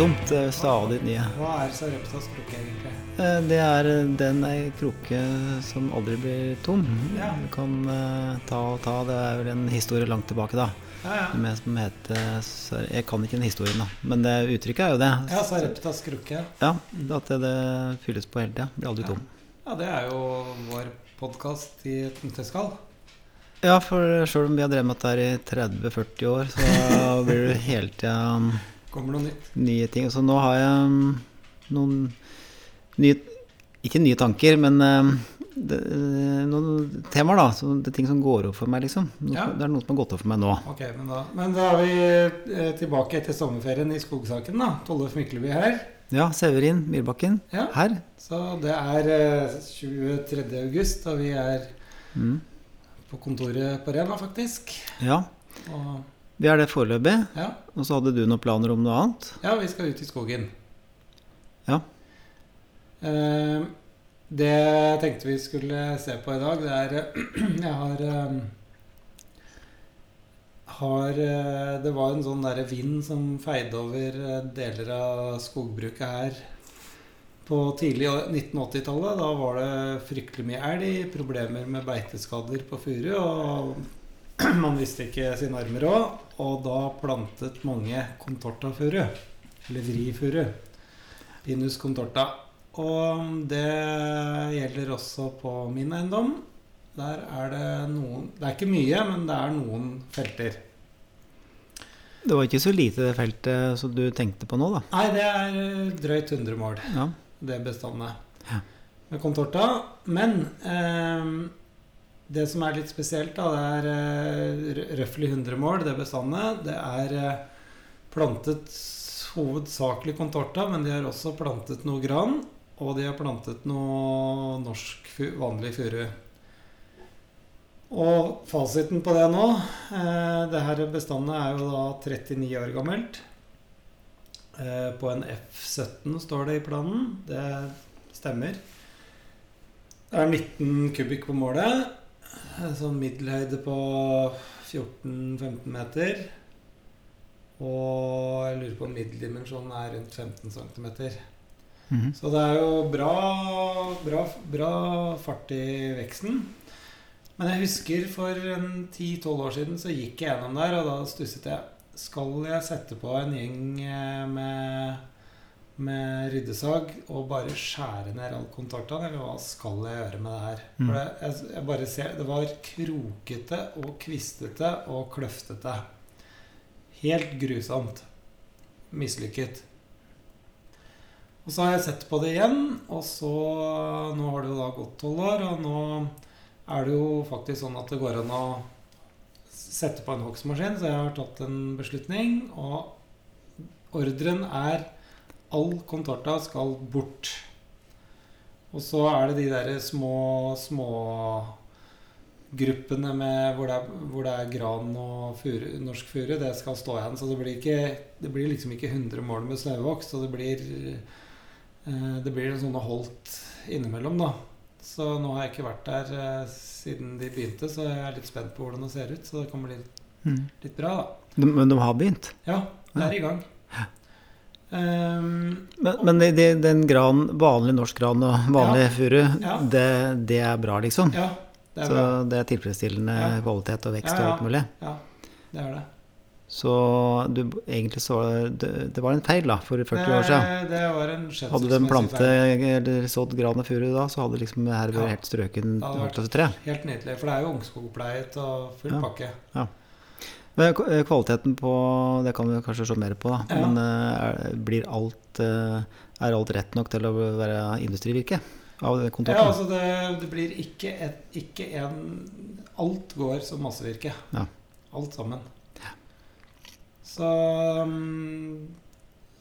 tomt. Er stadig nye. Hva er Sareptas krukke egentlig? Eh, Det er den ei krukke som aldri blir tom. Ja. Du kan eh, ta og ta. Det er vel en historie langt tilbake, da. Ja, ja. Med, som heter Jeg kan ikke den historien, da. Men det uttrykket er jo det. ja Sareptas krukke. Ja, At det, fylles på hele tida. Blir aldri Ja. tom. Ja, det er jo vår podkast i et nøtteskall. Ja, for sjøl om vi har drevet med dette her i 30-40 år, så blir det hele tida Kommer noe nytt. nye ting. Så nå har jeg mm, noen nye Ikke nye tanker, men eh, det, noen temaer, da. Så det er ting som går opp for meg, liksom. Noe, Ja. Det er noe som har gått opp for meg nå. Ok, Men da, men da er vi eh, tilbake etter sommerferien i skogsaken, da. Tollef Mykleby her. Ja, Severin Myrbakken Ja. her. Så det er eh, 23. august, og vi er Mm. på kontoret på Rena, faktisk. Ja, Og vi er det foreløpig. ja, Og så hadde du noen planer om noe annet? ja vi skal ut i skogen. Ja. Eh, det jeg tenkte vi skulle se på i dag, det er Jeg har eh, har eh, Det var en sånn derre vind som feide over eh, deler av skogbruket her på tidlig 1980-tallet. Da var det fryktelig mye elg, problemer med beiteskader på furu, og man visste ikke sine armer òg. Og da plantet mange contortafuru, eller vrifuru. Pinus contorta. Og det gjelder også på min eiendom. Der er det noen Det er ikke mye, men det er noen felter. Det var ikke så lite det feltet som du tenkte på nå, da. Nei, det er eh, drøyt 100 mål, Ja. det bestandet. Ja. Med contorta. Men eh, det som er litt spesielt, da, det er eh, røftlig 100 mål, det bestandet. Det er eh, plantet hovedsakelig contorta, men de har også plantet noe gran. Og de har plantet noe norsk vanlig furu. Og fasiten på det nå eh, Det her bestandet er jo da 39 år gammelt. Eh, på en F17 står det i planen. Det stemmer. Det er 19 kubikk på målet. Sånn middelhøyde på 14-15 meter. Og jeg lurer på om middeldimensjonen er rundt 15 cm. Mhm. Så det er jo bra, bra, bra fart i veksten. Men jeg husker for 10-12 år siden så gikk jeg gjennom der, og da stusset jeg. Skal jeg sette på en gjeng eh, med, med ryddesag og bare skjære ned all kontaktene? eller hva skal jeg gjøre med det her? Mm. For det, jeg, jeg bare ser, det var krokete og kvistete og kløftete. Helt grusomt. Mislykket. Og så har jeg sett på det igjen, og så Nå har det jo da gått tolv år, og nå er det jo faktisk sånn at det går an å sette på en hogstmaskin, så jeg har tatt en beslutning, og ordren er all contorta skal bort. Og så er det de derre små, små gruppene med, hvor, det er, hvor det er gran og fure, norsk furu, det skal stå igjen. Så det blir, ikke, det blir liksom ikke 100 mål med snauvoks. Så det blir eh, det blir sånne holdt innimellom, da. Så nå har jeg ikke vært der eh, siden de begynte, så jeg er litt spent på hvordan det ser ut. Så det kan bli Mhm. litt bra, da. De, men de har begynt? Ja, det er i gang. Ehm, Men, men det, det, den gran, vanlig norsk gran og vanlig furu, Ja. det, det er bra, liksom? ja, det er så bra. det er tilfredsstillende Ja. kvalitet og vekst Ja, og ja. alt mulig? Ja, det er det. Så du, egentlig så det, det var en feil, da, for 40 år siden. Det, det var en Hadde de plante eller sådd gran og furu da, så hadde liksom det her vært Ja. helt strøken Det hadde vært- Helt nydelig, for det er jo ungskogpleiet og full Ja. pakke. Eh, kvaliteten på Det kan vi kanskje se mer på, da. Ja. Men eh, er, blir alt eh, Er alt rett nok til å være industrivirke? Av Ja, altså det, det blir ikke, et, ikke en Alt går som massevirke. Ja. Alt sammen. Så mm,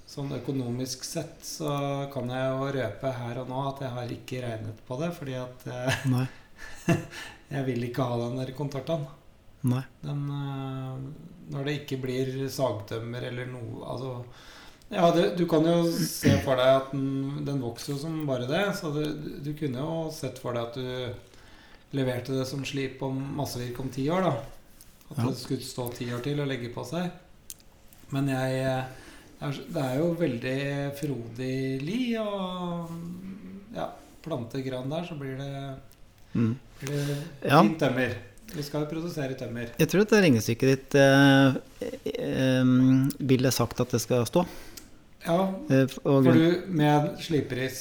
Sånn økonomisk sett så kan jeg jo røpe her og nå at jeg har ikke regnet på det, fordi at eh, jeg vil ikke ha den der kontortaen. Nei. Den, eh, når det ikke blir sagtømmer eller noe altså, Ja, det, du kan jo se for deg at den, den vokser jo som bare det. Så det, du kunne jo sett for deg at du leverte det som slip om massevirk om ti år. da At Ja. det skulle stå ti år til og legge på seg. Men jeg, Det er, jo veldig frodig li, og ja, plante gran der, så blir det, Mm. blir det fint tømmer. Vi skal jo produsere tømmer. Jeg tror at det regnestykket ditt eh, eh, ville sagt at det skal stå. Ja, Eh, og for du med sliperis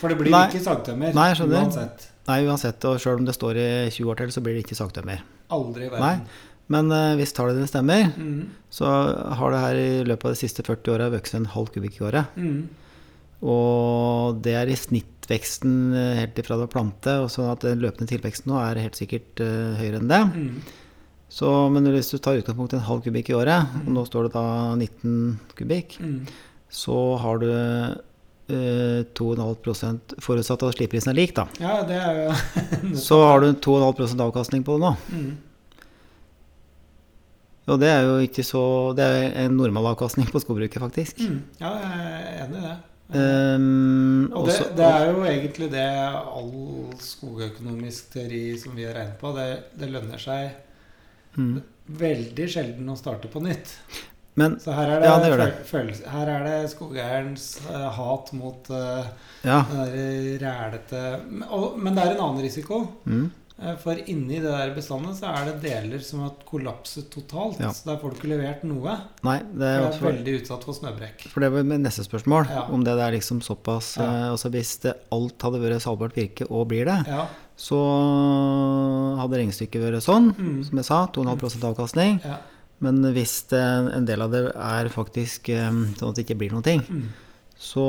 For det blir Nei. ikke sagtømmer Nei, uansett. Nei, uansett, og sjøl om det står i 20 år til, så blir det ikke sagtømmer. Aldri i verden. Nei. Men eh, hvis tallet dine stemmer, Mm. så har det her i løpet av de siste 40 åra vokst en halv kubikk i året. Mm. Og det er i snittveksten eh, helt ifra det var plante, og så at den løpende tilveksten nå er helt sikkert eh, høyere enn det. Mm. Så, men hvis du tar utgangspunkt i en halv kubikk i året, og nå står det da 19 kubikk, Mm. så har du eh, 2,5% forutsatt at sliprisen er lik, da. Ja, det er jo Så har du 2,5% avkastning på det nå. mm. Og det er jo ikke så Det er en normal avkastning på skogbruket, faktisk. Mm. Ja, jeg er enig i det. Um, Og det, det er jo egentlig det all skogøkonomisk teori som vi har regnet på, det, det lønner seg mm. veldig sjelden å starte på nytt. Men Så her er det, Ja, det det. følelse- her er det skogeierens uh, hat mot uh, ja. den der rælete men- Men det er en annen risiko. Mm. Eh, For inni det der bestandet så er det deler som har kollapset totalt. Ja. Så der får du ikke levert noe. Nei, det Det er er veldig utsatt for snøbrekk. For det var mitt neste spørsmål. Ja. Om det er liksom såpass Ja. eh, altså Hvis det alt hadde vært salgbart virke, og blir det, Ja. så hadde regnestykket vært sånn, Mm. som jeg sa, 2,5 avkastning. ja. Men hvis det, en del av det er faktisk eh, sånn at det ikke blir noen ting, Mm. Så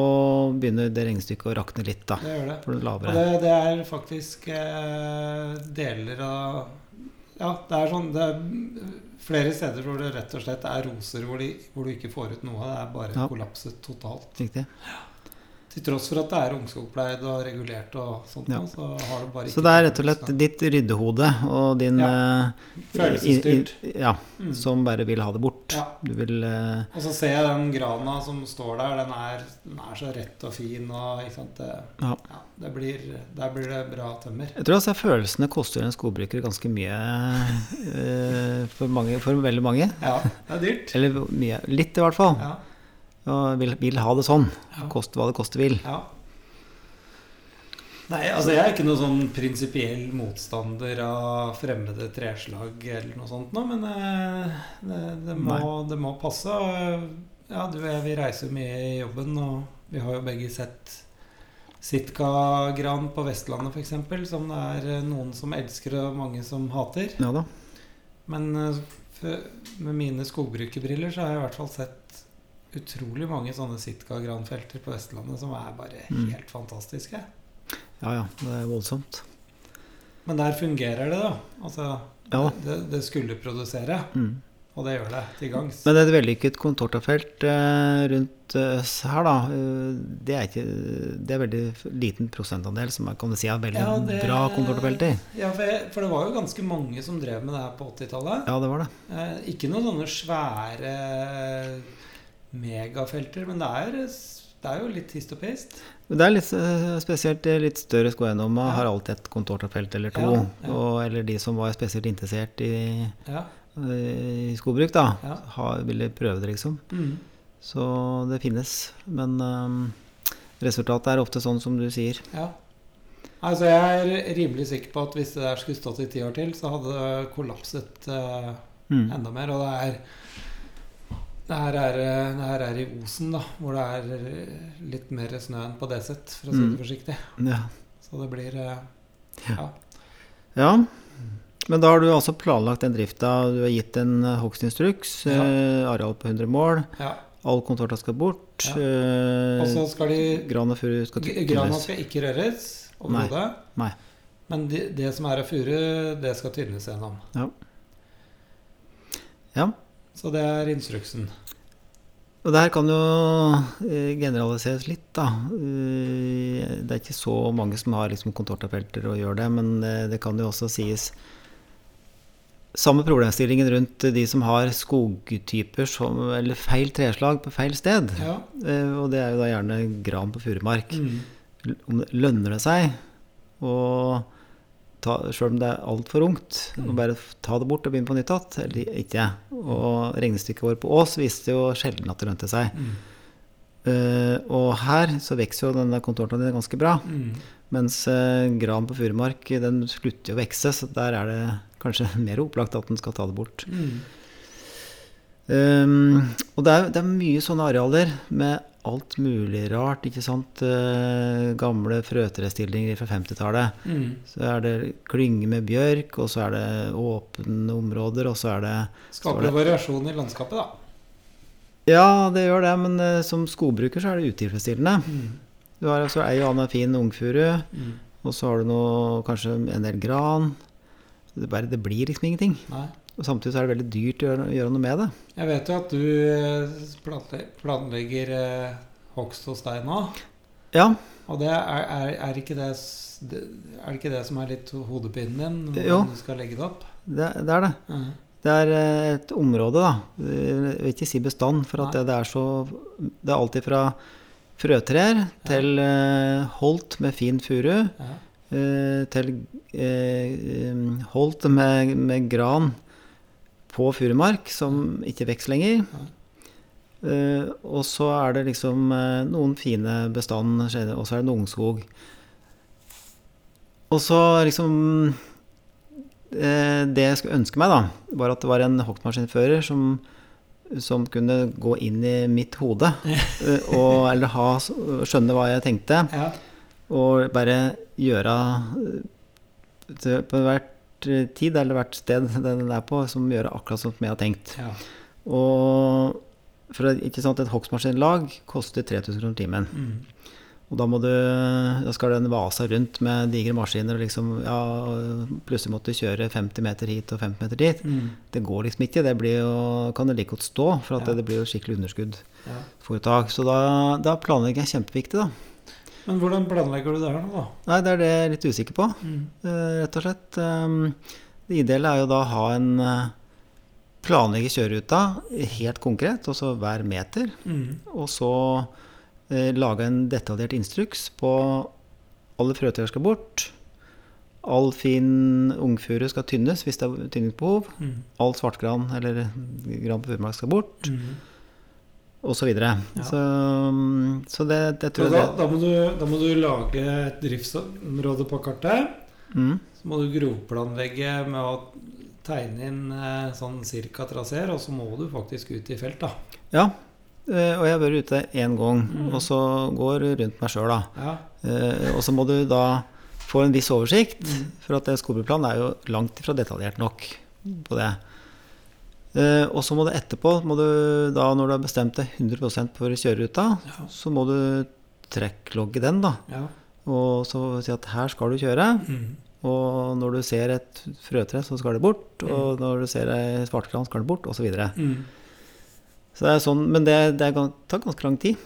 begynner det regnestykket å rakne litt, da. Det gjør det. For det Og det, det er faktisk eh, deler av Ja, det er sånn det er flere steder hvor det rett og slett er roser hvor, de, hvor du ikke får ut noe. Det er bare Ja. kollapset totalt. Riktig. Til tross for at det er ungskogpleid og regulert og sånt, Ja. så har du bare ikke Så det er rett og slett ditt ryddehode og din Ja. eh, Følelsesstyrt. Ja, Mm. som bare vil ha det bort. Ja. Du vil uh, Og så ser jeg den grana som står der. Den er, den er så rett og fin. Og, ikke sant? Det, Ja. ja, det blir, der blir det bra tømmer. Jeg tror altså følelsene koster en skogbruker ganske mye uh, for, mange, for veldig mange. Ja, det er dyrt. Eller mye. Litt, i hvert fall. Ja, Og vil, vil ha det sånn. Ja. Koste hva det koste vil. ja. Nei, altså jeg er ikke noen sånn prinsipiell motstander av fremmede treslag eller noe sånt nå, men eh, det, det, må, det må passe. Ja, du og jeg, vi reiser jo mye i jobben, og vi har jo begge sett Sitka-gran på Vestlandet f.eks., som det er eh, noen som elsker og mange som hater. Ja da. Men eh, med mine skogbrukerbriller så har jeg i hvert fall sett utrolig mange sånne Sitka-granfelter på Vestlandet som er bare Mm. helt fantastiske. Ja ja, det er voldsomt. Men der fungerer det, da. Altså, Ja. det, det skulle produsere, Mm. og det gjør det til gangs. Men et vellykket kontortafelt eh, rundt eh, oss her, da, eh, det er ikke Det er veldig liten prosentandel som er, kan du si, er veldig Ja, det- bra kontortafelter. Ja, for, jeg, for det var jo ganske mange som drev med det her på 80-tallet. Ja, det var det. Eh, ikke noen sånne svære megafelter, men det er, det er jo litt hist og pist. Det er litt eh, spesielt de litt større skogeiendommer Ja. har alltid et kontortafelt eller to. Ja, ja. Og, eller de som var spesielt interessert i, Ja. i skogbruk, da, har, ville prøve det, liksom. Mm. Så det finnes. Men um, resultatet er ofte sånn som du sier. Ja. Altså, jeg er rimelig sikker på at hvis det der skulle stått i ti år til, så hadde det kollapset uh, Mm. enda mer. Og det er det her, er eh, det her er i Osen, da, hvor det er eh, litt mer snø enn på Deset, for å si Mm. det forsiktig. Ja. Så det blir eh, Ja. ja. ja. Men da har du altså planlagt den drifta. Du har gitt en hogstinstruks. Ja. Eh, areal på 100 mål. ja. All kontorta skal bort. Ja. Og så skal de gran og furu skal tynnes. skal ikke røres overhodet. Nei. Men de, det som er av furu, det skal tynnes gjennom. Ja. Så det er instruksen. Og det her kan jo eh, generaliseres litt, da. Eh, Det er ikke så mange som har liksom kontortafelter og gjør det, men eh, det kan jo også sies Samme problemstillingen rundt de som har skogtyper som, eller feil treslag på feil sted. Ja. Og det er jo da gjerne gran på furumark. Mm. Lønner det seg ta, Sjøl om det er altfor ungt, Mm. og bare ta det bort og begynne på nytt igjen, eller ikke. Og regnestykket vårt på Ås viste jo sjelden at det lønte seg. Mm. Uh, og her så vokser jo denne kontorten din ganske bra. Mm. Mens uh, gran på furumark den slutter jo å vokse, så der er det kanskje mer opplagt at den skal ta det bort. Mm. Um, og det er, det er mye sånne arealer med alt mulig rart. ikke sant? Uh, gamle frøtrestillinger fra 50-tallet. Mm. Så er det klynge med bjørk, og så er det åpne områder, og så er det Skaper det variasjon i landskapet, da. Ja, det gjør det, men uh, som skogbruker så er det utilfredsstillende. Mm. Du har altså ei og anna fin ungfuru, Mm. og så har du noe, kanskje en del gran. Det, bare, det blir liksom ingenting. Nei. Og samtidig så er det veldig dyrt å gjøre, gjøre noe med det. Jeg vet jo at du eh, planlegger eh, hogst hos deg nå. Ja, Og det er, er, er, ikke det, er det ikke det som er litt hodepinen din? Hvordan Jo. du skal legge det opp? det, det er det. Mm. Det er eh, et område, da. Jeg vil ikke si bestand, for at det, det er så Det er alltid fra frøtrær til eh, holt med fin furu, Ja. eh, til eh, holt med, med gran på furumark, som ikke vokser lenger. Eh, og så er det liksom uh, noen fine bestand, og så er det en ungskog. Og så liksom uh, Det jeg skulle ønske meg, da, var at det var en hoktmaskinfører som, som kunne gå inn i mitt hode. og, eller ha, skjønne hva jeg tenkte, ja. og bare gjøre eh, på hvert tid eller hvert sted den er på, som gjør akkurat som jeg har tenkt. ja. Og for ikke sant, et hogstmaskinlag koster 3000 kroner timen. Mm. Og da, må du, da skal den vase rundt med digre maskiner og liksom ja, plutselig måtte du kjøre 50 meter hit og 50 meter dit. Mm. Det går liksom ikke. Det blir jo, kan det like godt stå, for Ja. det, det blir jo skikkelig underskudd Ja. foretak. Så da, da planlegging er kjempeviktig, da. Men hvordan planlegger du det her nå, da? Nei, det er det jeg er litt usikker på, Mm. eh, rett og slett. Um, Det ideelle er jo da å ha en eh, planlegge kjøreruta helt konkret, og så hver meter. Mm. Og så eh, lage en detaljert instruks på alle frøtrær skal bort. All fin ungfuru skal tynnes hvis det er tynningsbehov. Mm. All svartgran eller gran på furumark skal bort, Mm. Osv. Så, videre. Ja. så mm, Så det, det tror jeg da, må du, da må du lage et driftsområde på kartet. mm. Så må du grovplanlegge med å tegne inn eh, sånn cirka traseer, og så må du faktisk ut i felt, da. Ja. eh, Og jeg har vært ute én gang, Mm. og så går rundt meg sjøl, da. Ja. Eh, Og så må du da få en viss oversikt, Mm. for at skogbruksplan er jo langt ifra detaljert nok på det. Eh, Og så må du etterpå, må du da når du har bestemt deg 100 for kjøreruta, Ja. så må du trekklogge den, da. ja. Og så si at her skal du kjøre. Mm. Og når du ser et frøtre, så skal det bort. Og når du ser ei svartkran, skal det bort, osv. Mm. så det er sånn, men det, det er tar ganske lang tid.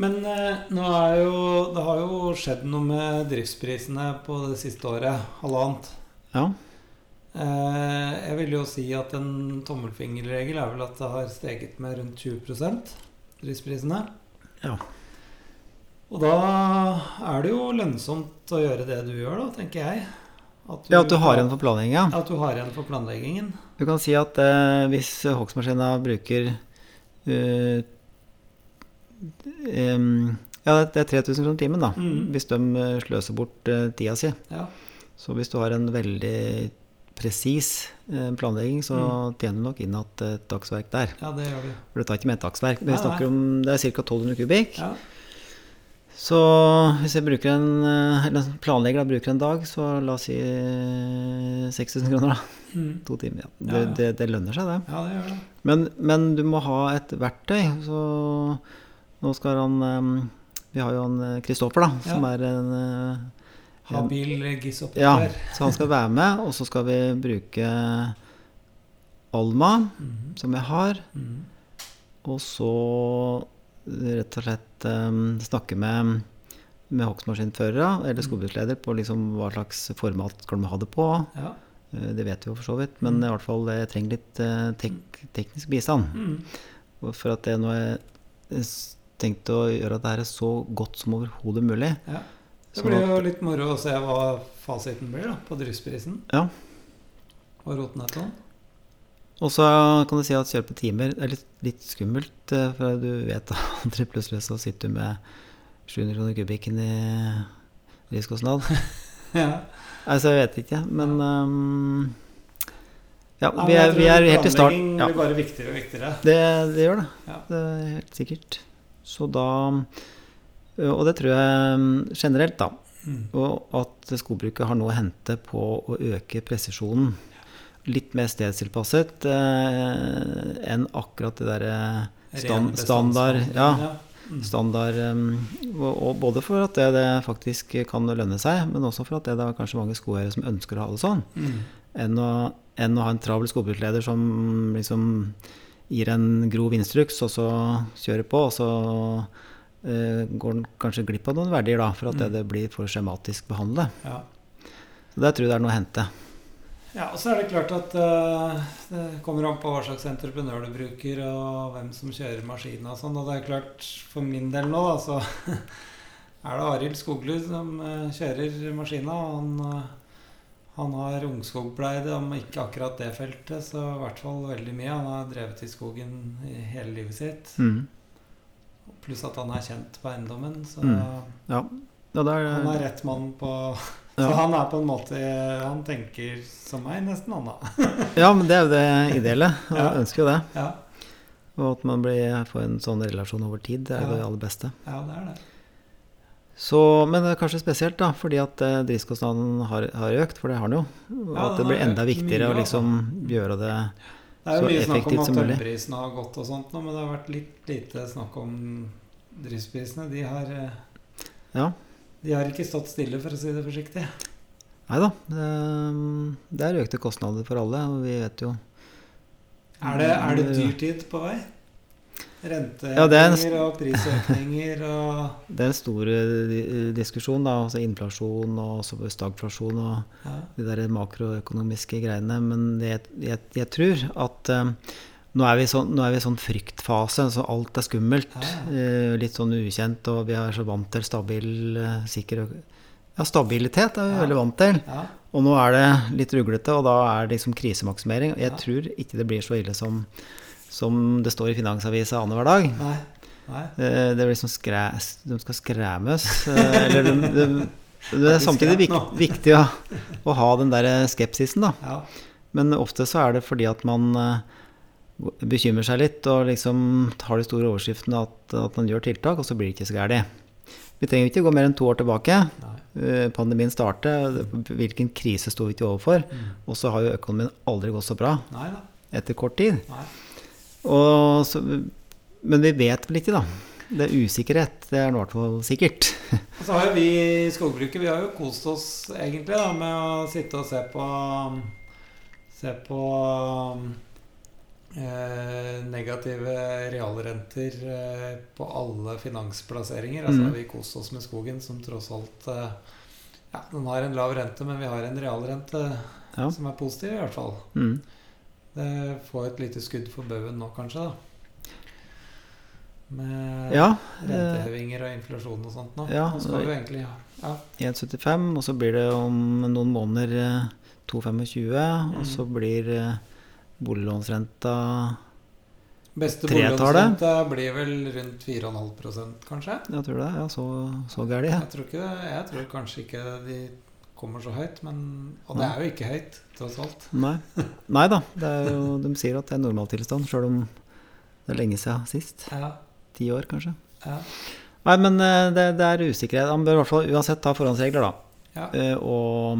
Men eh, nå er jo, det har jo skjedd noe med driftsprisene på det siste året. Halvannet. Ja. Eh, jeg vil jo si at en tommelfingerregel er vel at det har steget med rundt 20% driftsprisene. Ja. Og da er det jo lønnsomt å gjøre det du gjør, da, tenker jeg. At ja, at du har igjen for planlegginga. At du har igjen for planleggingen. Du kan si at eh, hvis hogstmaskina bruker uh, um, Ja, det er 3000 kroner timen, da. Mm. Hvis de eh, sløser bort uh, tida si. Ja. Så hvis du har en veldig presis eh, planlegging, så tjener du nok inn at et dagsverk der. ja, det gjør du. For det tar ikke med et dagsverk. Vi snakker om det er ca. 1200 kubikk. Ja. Så hvis jeg bruker en, eh, eller planlegger da, bruker en dag, så la oss si eh, 6000 kroner, da. Mm. To timer. Ja. Det, det, det lønner seg, det. ja, det gjør det. Men, men du må ha et verktøy. Så nå skal han eh, Vi har jo han eh, Kristoffer, da, som Ja. er en eh, Habil ja, så han skal være med, og så skal vi bruke Alma, Mhm. som jeg har. Mhm. Og så rett og slett um, snakke med, med hogstmaskinførere eller skogbruksleder på liksom hva slags format skal de ha det på. Ja. Eh, Det vet vi jo for så vidt, men i hvert fall jeg trenger litt eh, tek teknisk bistand. Mm. For at det nå er tenkt å gjøre dette her så godt som overhodet mulig. ja. Det blir jo litt moro å se hva fasiten blir da, på driftsprisen. Ja. Og rotnettoen. Og så kan du si at kjøp på timer er litt, litt skummelt, eh, for du vet aldri plutselig så sitter du med 700 kroner kubikken i driftskostnad. Ja. Altså, jeg vet ikke, men um, Ja, Nei, vi er, vi er helt i start. Ja, blir bare viktigere og viktigere. det, det gjør det. Ja. Det er helt sikkert. Så da Og det tror jeg mm, generelt, da. Mm. Og at skogbruket har noe å hente på å øke presisjonen. Litt mer stedstilpasset eh, enn akkurat det derre stand, standard ja, Mm. standard um, og, og Både for at det, det faktisk kan lønne seg, men også for at det, det er kanskje mange skogeiere som ønsker å ha det sånn. Mm. Enn å, enn å ha en travel skogbruksleder som liksom gir en grov instruks, og så kjører på, og så eh, går den kanskje glipp av noen verdier, da, for at det, Mm. det blir for skjematisk behandlet. Ja. Så der tror jeg det er noe å hente. ja, og så er det klart at uh, det kommer an på hva slags entreprenør du bruker, og hvem som kjører maskinen og sånn. Og det er klart, for min del nå, da, så er det Arild Skoglund som uh, kjører maskina. Han, uh, han har ungskogpleie, om ikke akkurat det feltet, så i hvert fall veldig mye. Han har drevet i skogen i hele livet sitt. Mm. Pluss at han er kjent på eiendommen, så Mm. Ja. Ja, er, han er rett mann på Så Ja. han er på en måte Han tenker som meg, nesten, han da. ja, men det er jo det ideelle. Ja. ønsker jo det. Ja, Og at man blir, får en sånn relasjon over tid, det er Ja. det aller beste. ja det er det. Så, men det er kanskje spesielt, da, fordi at eh, driftskostnaden har, har økt, for det har den jo. Og at det blir enda viktigere å liksom gjøre det Det er jo mye snakk om at tømmerprisen har gått og sånt nå, men det har vært litt lite snakk om driftsprisene. De har, eh, Ja. de har ikke stått stille, for å si det forsiktig. Nei da. Det, er økte kostnader for alle, og vi vet jo Er det, er det dyrtid på vei? Ja, er en- Renteøkninger og prisøkninger og Det er en stor eh, diskusjon, da. Altså inflasjon og stagflasjon og ja. de der makroøkonomiske greiene. Men jeg, jeg, jeg tror at um, nå, er vi sånn, nå er vi i sånn fryktfase, så alt er skummelt. Ja. Eh, litt sånn ukjent, og vi er så vant til stabil, eh, sikker Ja, stabilitet er vi Ja. veldig vant til. ja. Og nå er det litt ruglete, og da er det liksom krisemaksimering. Jeg Ja. tror ikke det blir så ille som, som det står i Finansavisa annenhver dag. Nei. Nei. Eh, Det er liksom skræ, De skal skremmes. eh, Eller de, de, det er samtidig vik, viktig å, å ha den der skepsisen, da. Ja. Men ofte så er det fordi at man eh, bekymrer seg litt og liksom har de store overskriftene at, at man gjør tiltak, og så blir det ikke så gærent. Vi trenger ikke gå mer enn to år tilbake. Eh, Pandemien startet, hvilken krise sto vi ikke overfor? Mm. Og så har jo økonomien aldri gått så bra etter kort tid. Nei. Og så, men vi vet vel ikke, da. Det er usikkerhet. Det er i hvert fall sikkert. Og så har jo vi i skogbruket Vi har jo kost oss egentlig da, med å sitte og se på Se på eh, negative realrenter eh, på alle finansplasseringer. Altså Mm. vi kost oss med skogen, som tross alt eh, Ja, den har en lav rente, men vi har en realrente Ja. som er positiv, i hvert fall. Mm. Det få et lite skudd for baugen nå, kanskje, da. Med Ja. eh, rentehevinger og inflasjon og sånt nå. Ja, nå skal vi egentlig ja. 1,75, og så blir det om noen måneder eh, 2,25, og så blir eh, boliglånsrenta Beste boliglånsrenta boliglånsrente blir vel rundt 4,5% kanskje? Jeg tror det. Ja, så, så gærent. Jeg tror, ikke, jeg tror kanskje ikke de kommer så høyt, men Og det er jo ikke høyt, tross alt. Nei. Nei da. Det jo, de sier at det er normaltilstand, sjøl om det er lenge siden sist. Ja, Ti år, kanskje. ja, Nei, men eh, det, det er usikkerhet. Han bør i hvert fall uansett ta forhåndsregler, da. ja. Eh, Og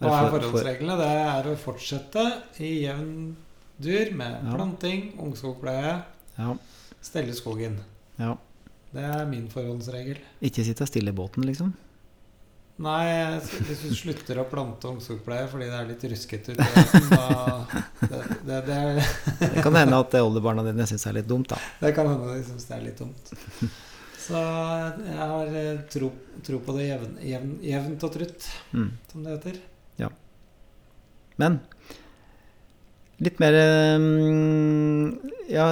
Hva er for- for- Det er å fortsette i jevn dur med Ja. planting, ungskogpleie, Ja, stelle skogen. ja. Det er min forhåndsregel. Ikke sitte stille i båten, liksom. Nei, hvis du slutter å plante omsorgspleie fordi det er litt ruskete ute i da det, det, det, Det kan hende at oldebarna dine syns det er litt dumt, da. det kan hende de syns det er litt dumt. Så jeg har eh, tro, tro på det jevn, jevn, jevnt og trutt, Mm. som det heter. Ja. Men litt mer mm, Ja,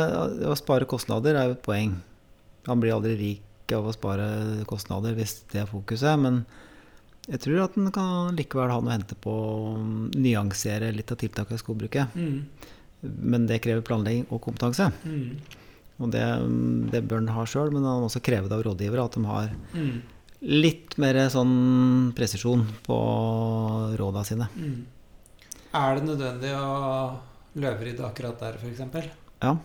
å spare kostnader er jo et poeng. Han blir aldri rik av å spare kostnader hvis det er fokuset. Men jeg tror at en kan likevel ha noe å hente på å nyansere litt av tiltakene i skogbruket. Mm. Men det krever planlegging og kompetanse. Mm. Og det, det bør en ha sjøl, men han også krever det av rådgivere at de har Mm. litt mer sånn presisjon på råda sine. Mm. Er det nødvendig å løvrydde akkurat der, f.eks.? Ja.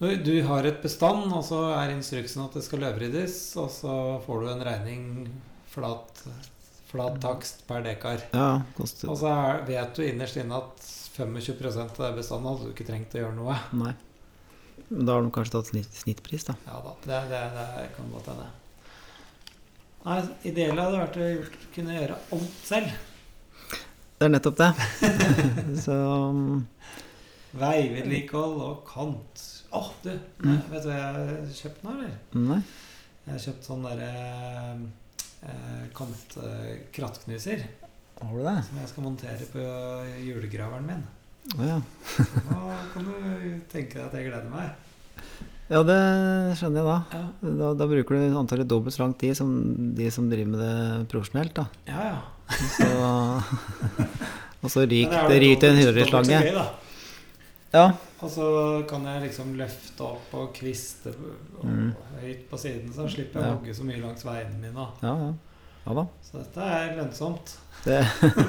Du, du har et bestand, og så er instruksen at det skal løvryddes, og så får du en regning flat, flat takst per dekar. ja koster Og så er, vet du innerst inne at 25% av det bestandet hadde du ikke trengt å gjøre noe. Nei. Men da har de kanskje tatt snitt, snittpris, da. Ja da, det, det, det kan godt hende. Nei, ideelt hadde vært å gjort, kunne gjøre alt selv. Det er nettopp det. Så Veivedlikehold og kant. Å, du! Mm. Vet du hva jeg har kjøpt nå, eller? Nei. Jeg har kjøpt sånn derre eh, kantkrattknuser Har du det? som jeg skal montere på julegraveren min. Oh, ja. Nå kan du tenke deg at jeg gleder meg. Ja, det skjønner jeg da. Ja, Da, da bruker du antallet dobbelt så lang tid som de som driver med det profesjonelt, da. ja. ja. Så, og så ryk er det jo ryker en dobbelt- dobbelt så hundreslange. gøy, da. Ja. Og så kan jeg liksom løfte opp og kviste og Mm. høyt på siden, så slipper jeg å Ja. hogge så mye langs veiene mine. Ja, ja. ja da. Så dette er lønnsomt. Det,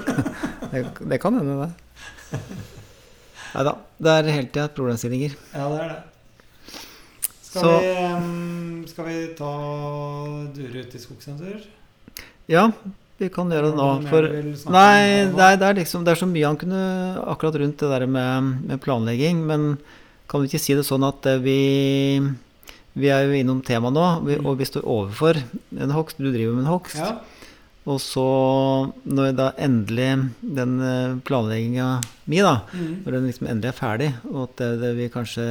det, det kan hende, det. Nei da. Det er hele tida problemstillinger. Ja, det er det. Skal, Så- vi, skal vi ta dure ut i skogstur? Ja, vi kan gjøre det nå. For Nei, det er, det, er liksom, det er så mye han kunne akkurat rundt det der med, med planlegging. Men kan vi ikke si det sånn at eh, vi Vi er jo innom temaet nå, vi, og vi står overfor en hogst. Du driver med en hogst. Ja. Og så, når da endelig den planlegginga mi, da, Mm. når den liksom endelig er ferdig, og at det, det, vi kanskje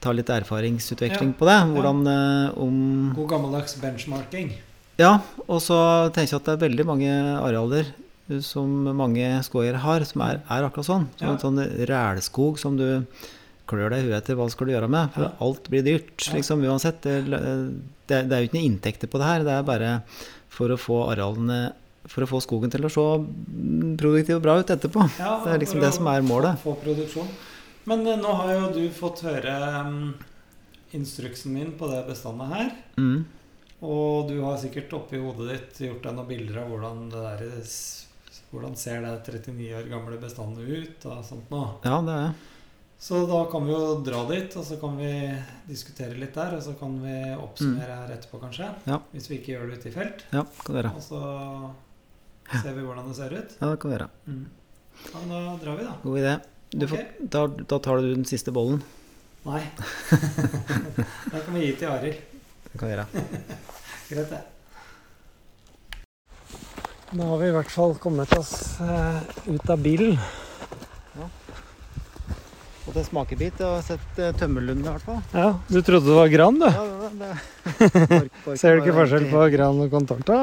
tar litt erfaringsutveksling Ja. på det, hvordan ja. om God gammeldags benchmarking. Ja, og så tenker jeg at det er veldig mange arealer eh, som mange skogeiere har, som er, er akkurat sånn. Som Ja. en sånn rælskog som du klør deg i huet etter hva skal du gjøre med. For Ja. alt blir dyrt, liksom, uansett. Det, det, det er jo ikke noen inntekter på det her. Det er bare for å få arealene For å få skogen til å se produktiv og bra ut etterpå. Ja, Det er liksom det som er målet. Få, få produksjon. Men eh, nå har jo du fått høre um, instruksen min på det bestandet her. Mm. Og du har sikkert oppi hodet ditt gjort deg noen bilder av hvordan det der Hvordan ser det 39 år gamle bestandet ut og sånt noe. Ja, det er Så da kan vi jo dra dit, og så kan vi diskutere litt der. Og så kan vi oppsummere her etterpå, kanskje. Ja. Hvis vi ikke gjør det ute i felt. Ja, kan det være. Og så ser vi hvordan det ser ut. Ja, det kan være. Mm. Ja, men da drar vi, da. God idé. Du får, da, da tar du den siste bollen. Nei. da kan vi gi til Arild. Det kan gjøre. Greit, det. Da har vi i hvert fall kommet oss eh, ut av bilen. Ja. Fått en smakebit og sett tømmerlunden i hvert fall. Ja, Du trodde det var gran, du? Ja, det, det. Bork- bork- Ser du ikke forskjell på gran og contorta?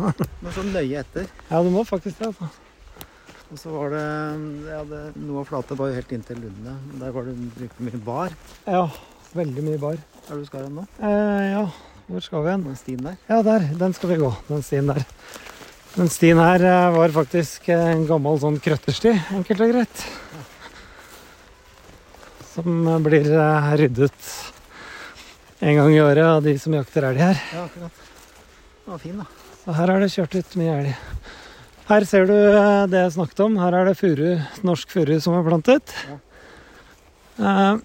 Men så nøye etter. Ja, du må faktisk det. altså. Og så var det, ja, det Noe av flatet var jo helt inntil lundene. Der var det brukte mye bar. Ja, veldig mye bar. Er du skal hen nå? Eh, ja, hvor skal vi hen? Den stien der? Ja, der. Den skal vi gå. Den stien der. Den stien her eh, var faktisk en gammel sånn krøttersti, enkelt og greit. Som eh, blir eh, ryddet en gang i året av de som jakter elg her. Ja, akkurat. Den var fin, da. Så her er det kjørt ut mye elg. Her ser du det jeg snakket om. Her er det furu, norsk furu som er plantet. Ja.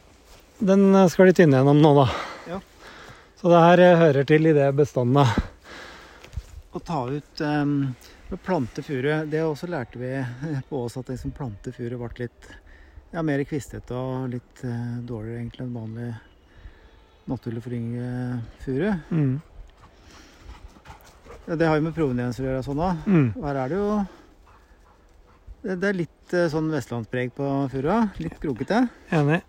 Eh, Den skal de tynne gjennom nå, da. Ja. Så det her eh, hører til i det bestandet. Å ta ut um, Plante furu. Det også lærte vi på oss at liksom plante furu ble litt ja, mer kvistete og litt uh, dårligere egentlig enn vanlig naturlig forynge furu. Mm. Ja, Det har jo med provenienser å gjøre sånn da. Mm. Her er det jo Det, er litt eh, sånn vestlandspreg på furua. Litt krokete. Enig.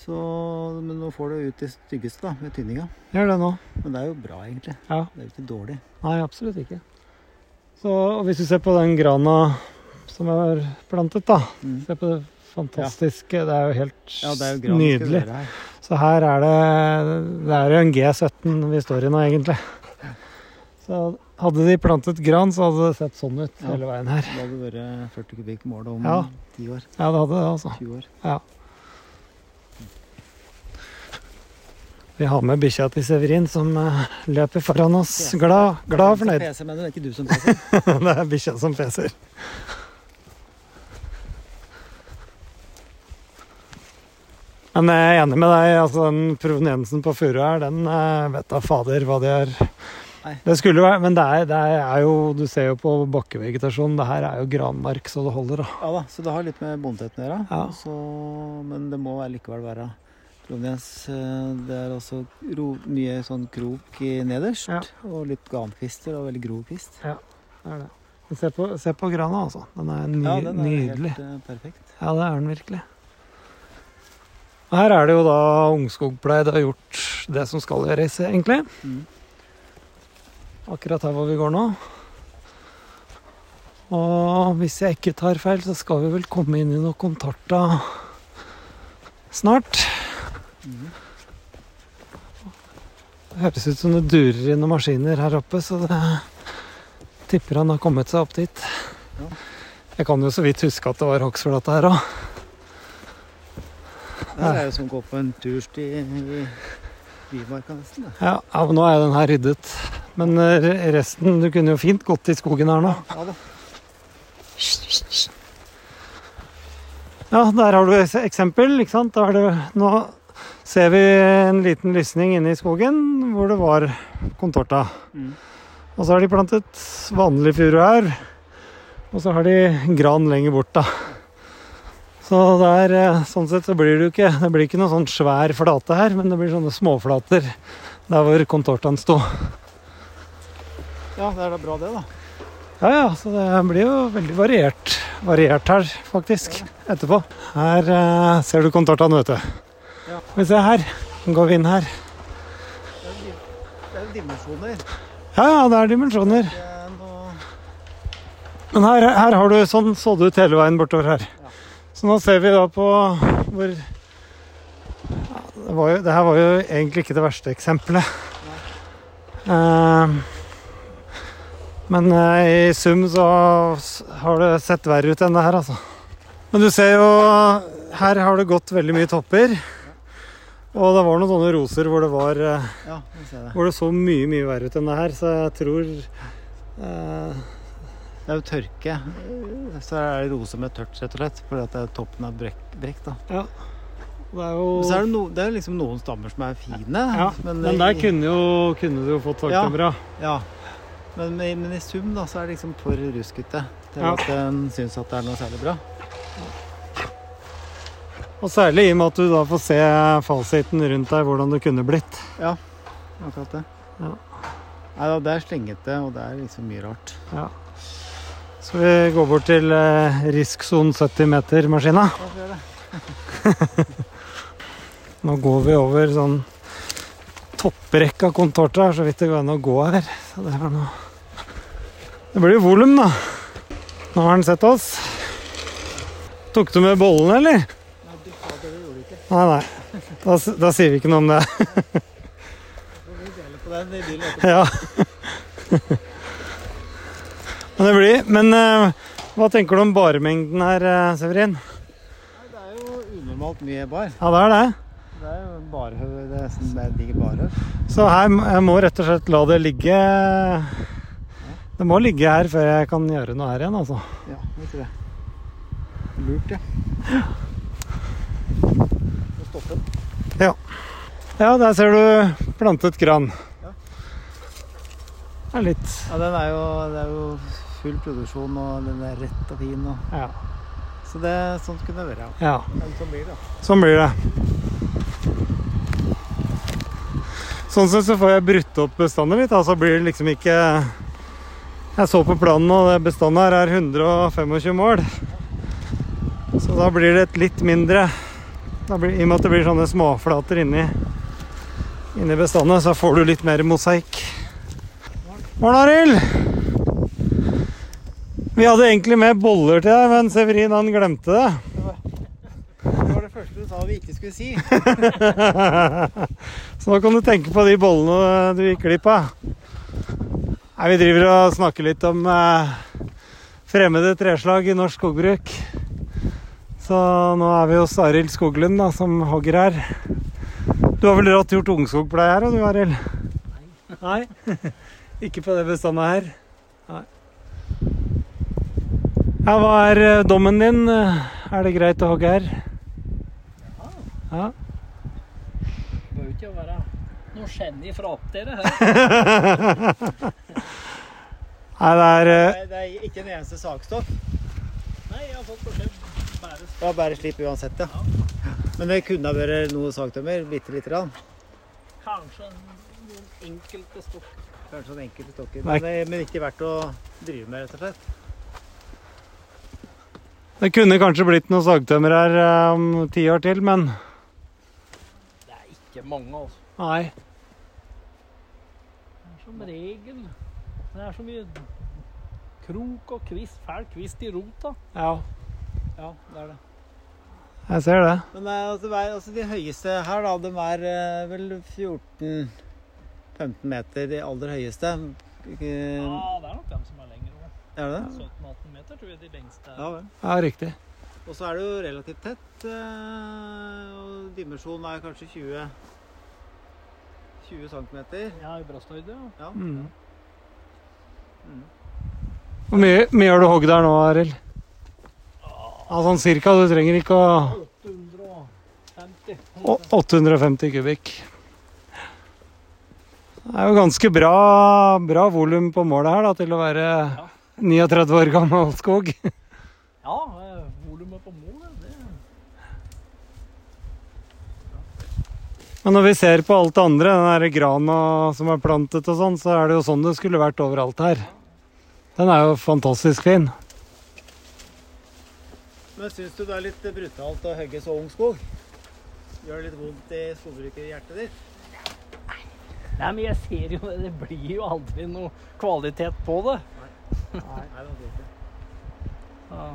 Så, men nå får du ut det styggeste da, med tynninga. Gjør det nå. Men det er jo bra, egentlig. Ja. Det er jo ikke dårlig. Nei, absolutt ikke. Så hvis du ser på den grana som er plantet, da Mm. Se på det fantastisk. Det er jo helt Ja, det er jo nydelig. her. Så her er det Det er jo en G17 vi står i nå, egentlig. Så hadde de plantet gran, så hadde det sett sånn ut Ja. hele veien her. Det hadde vært 40 kubikk mål om Ja. 10 år. Ja, det hadde det, altså. 20 år. Ja. Vi har med bikkja til Severin som eh, løper foran oss. Glad, glad og fornøyd. Det er ikke du som peser? det er bikkja som peser. Men jeg er enig med deg. altså Den proveniensen på furu her, den eh, vet da fader hva det er. Nei. Det skulle være, Men det er, det er jo Du ser jo på bakkevegetasjonen. Det her er jo granmark så det holder, da. Ja da, så det har litt med bondeteten å gjøre. Ja. Så, men det må likevel være proveniens. Eh, Det er også ro, mye sånn krok i nederst, Ja. og litt garnkvister og veldig grov kvist. Det er det. Men Se på, se på grana, altså. Den er, ny, Ja, den er nydelig. helt eh, perfekt. Ja, det er den virkelig. Her er det jo da ungskogpleid har gjort det som skal gjøres, egentlig. Mm. Akkurat her hvor vi går nå. Og hvis jeg ikke tar feil, så skal vi vel komme inn i noe kontarta snart. Det høres ut som det durer i noen maskiner her oppe, så det tipper han har kommet seg opp dit. Jeg kan jo så vidt huske at det var hogstflate her òg. Det er jo som å gå på en tursti i Bymarka nesten. det. Ja, ja, men nå er den her ryddet. Men eh, resten Du kunne jo fint gått i skogen her nå. Ja da. Ja, der har du et eksempel. ikke sant? Da er det, nå ser vi en liten lysning inne i skogen hvor det var kontorta. Mm. Og så har de plantet vanlig furu her. Og så har de gran lenger bort, da. Så der, eh, sånn sett så blir det jo ikke Det blir ikke noe sånn svær flate her, men det blir sånne småflater der hvor kontortaen sto. Ja, det er da bra det, da. Ja, ja, så det blir jo veldig variert, variert her, faktisk, etterpå. Her eh, ser du kontortaen, vet du. Vi se her. Nå går vi inn her. Det er, di- er dimensjoner. Ja, ja, det er dimensjoner. Er Men her, her har du sånn så det ut hele veien bortover her. Så nå ser vi da på hvor ja, det, var jo, det her var jo egentlig ikke det verste eksempelet. Uh, men uh, i sum så har det sett verre ut enn det her, altså. Men du ser jo Her har det gått veldig mye topper. Og det var noen sånne roser hvor det var eh, Ja, det. Hvor det så mye, mye verre ut enn det her, så jeg tror eh, Det er jo tørke. Så er det roser med tørt, rett og slett. Fordi at det er toppen av brekk, brekk da. Det er jo så er det, no, det er liksom noen stammer som er fine. Ja, men, der kunne, jo, kunne du jo fått Ja. taktemra. Ja. Men, men, men i sum da, så er det liksom for ruskete til Ja. at en syns at det er noe særlig bra. Og særlig i og med at du da får se fasiten rundt deg, hvordan det kunne blitt. Ja, Akkurat det. Ja. Nei da, det er slengete, og det er liksom mye rart. Ja. Så vi går bort til eh, riskson 70 meter-maskina. Nå går vi over sånn topprekka kontorter her, så vidt det går an å gå her. Så det, noe... det blir jo volum, da. Nå har han sett oss. Tok du med bollene, eller? Nei, du fader, det gjorde du ikke. Nei, nei. Da, da sier vi ikke noe om det. Vi deler på den i bilen etterpå. Ja. Men det blir Men uh, hva tenker du om baremengden her, eh, Severin? Nei, Det er jo unormalt mye bar. Ja, det er det. Det er jo barhaug. Det er nesten bare digger barhaug. Så her jeg må rett og slett la det ligge Det må ligge her før jeg kan gjøre noe her igjen, altså. Ja, vet du det. Lurt, ja. Må stoppe Ja. Ja, der ser du plantet gran. Ja. Det er litt Ja, den er jo, det er jo full produksjon, og den er rett og fin. Og, Ja. så det sånn kunne det være. ja. Men sånn blir det. Sånn blir det. Sånn sett så får jeg brutt opp bestanden litt, Altså så blir det liksom ikke Jeg så på planen, og bestanden her er 125 mål. Så da blir det et litt mindre blir, I og med at det blir sånne småflater inni, inni bestandene, så får du litt mer mosaikk. Morgen, Arild! Vi hadde egentlig med boller til deg, men Severin han glemte det. Det var det første du sa vi ikke skulle si. Så nå kan du tenke på de bollene du gikk glipp av. Nei, vi driver og snakker litt om eh, fremmede treslag i norsk skogbruk. Så nå er vi hos Arild Skoglund, da, som hogger her. Du har vel rått gjort ungskogpleie her, du Arild? Nei. Ikke på det bestandet her? Nei. Ja, hva er eh, dommen din? Er det greit å hogge her? Ja. Det bør jo ikke være noe skjenn fra opp til det her. Nei, det er eh, Det er ikke en eneste sakstoff. Nei, jeg har fått beskjed bare Det var bare slipp uansett, ja. Men det kunne ha vært noe sagtømmer, bitte lite grann. kanskje noen enkelte stokker. Kanskje noen enkelte stokker. Men, det- men ikke verdt å drive med, rett og slett. Det kunne kanskje blitt noe sagtømmer her eh, om ti år til, men Det er ikke mange, altså. nei. Det er som regel Det er så mye krok og kvist, fæl kvist i rota. Ja, Ja, det er det. jeg ser det. Men eh, altså, altså, de høyeste her, da, de er eh, vel 14-15 meter, de aller høyeste. Ikke- Ja, det er nok dem som er òg. Er det det? 17-18 meter tror jeg de lengste er. Ja vel. Ja, riktig. Og så er det jo relativt tett. eh, Og dimensjonen er kanskje 20 20 cm. Ja, i brasthøyde. ja. Ja. Mm. Mm. Hvor mye, mye har du hogd der nå, Arild? Ja, sånn cirka. Du trenger ikke å 850. å- 850 kubikk. Det er jo ganske bra, bra volum på målet her da, til å være 39 år gammel skog. Ja, volumet på målet, det Men når vi ser på alt det andre, den der grana som er plantet og sånn, så er det jo sånn det skulle vært overalt her. Den er jo fantastisk fin. Men syns du det er litt brutalt å hogge så ung skog? Gjør det litt vondt i skogbrukerhjertet ditt? Nei, men jeg ser jo det. Blir jo aldri noe kvalitet på det. Nei, det blir ikke. Ja.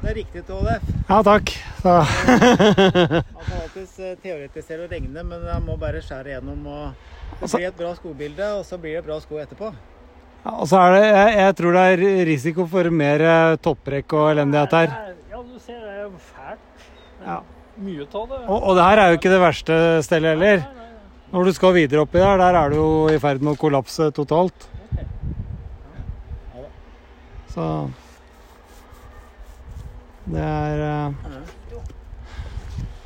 Det er riktig, Tollef. Ja, takk. Da. Man kan alltids eh, teoretisere og regne, men man må bare skjære gjennom. og Det blir et bra skogbilde, og så blir det bra sko etterpå. Ja, og så er det, jeg, jeg tror det er risiko for mer eh, topprekk og elendighet her. Ja, du ser det er jo fælt. Det er Ja. Mye av det. Og, og det her er jo ikke det verste stedet heller. Nei, nei, nei. Når du skal videre oppi der, der er du jo i ferd med å kollapse totalt. Ok. Så Det er eh,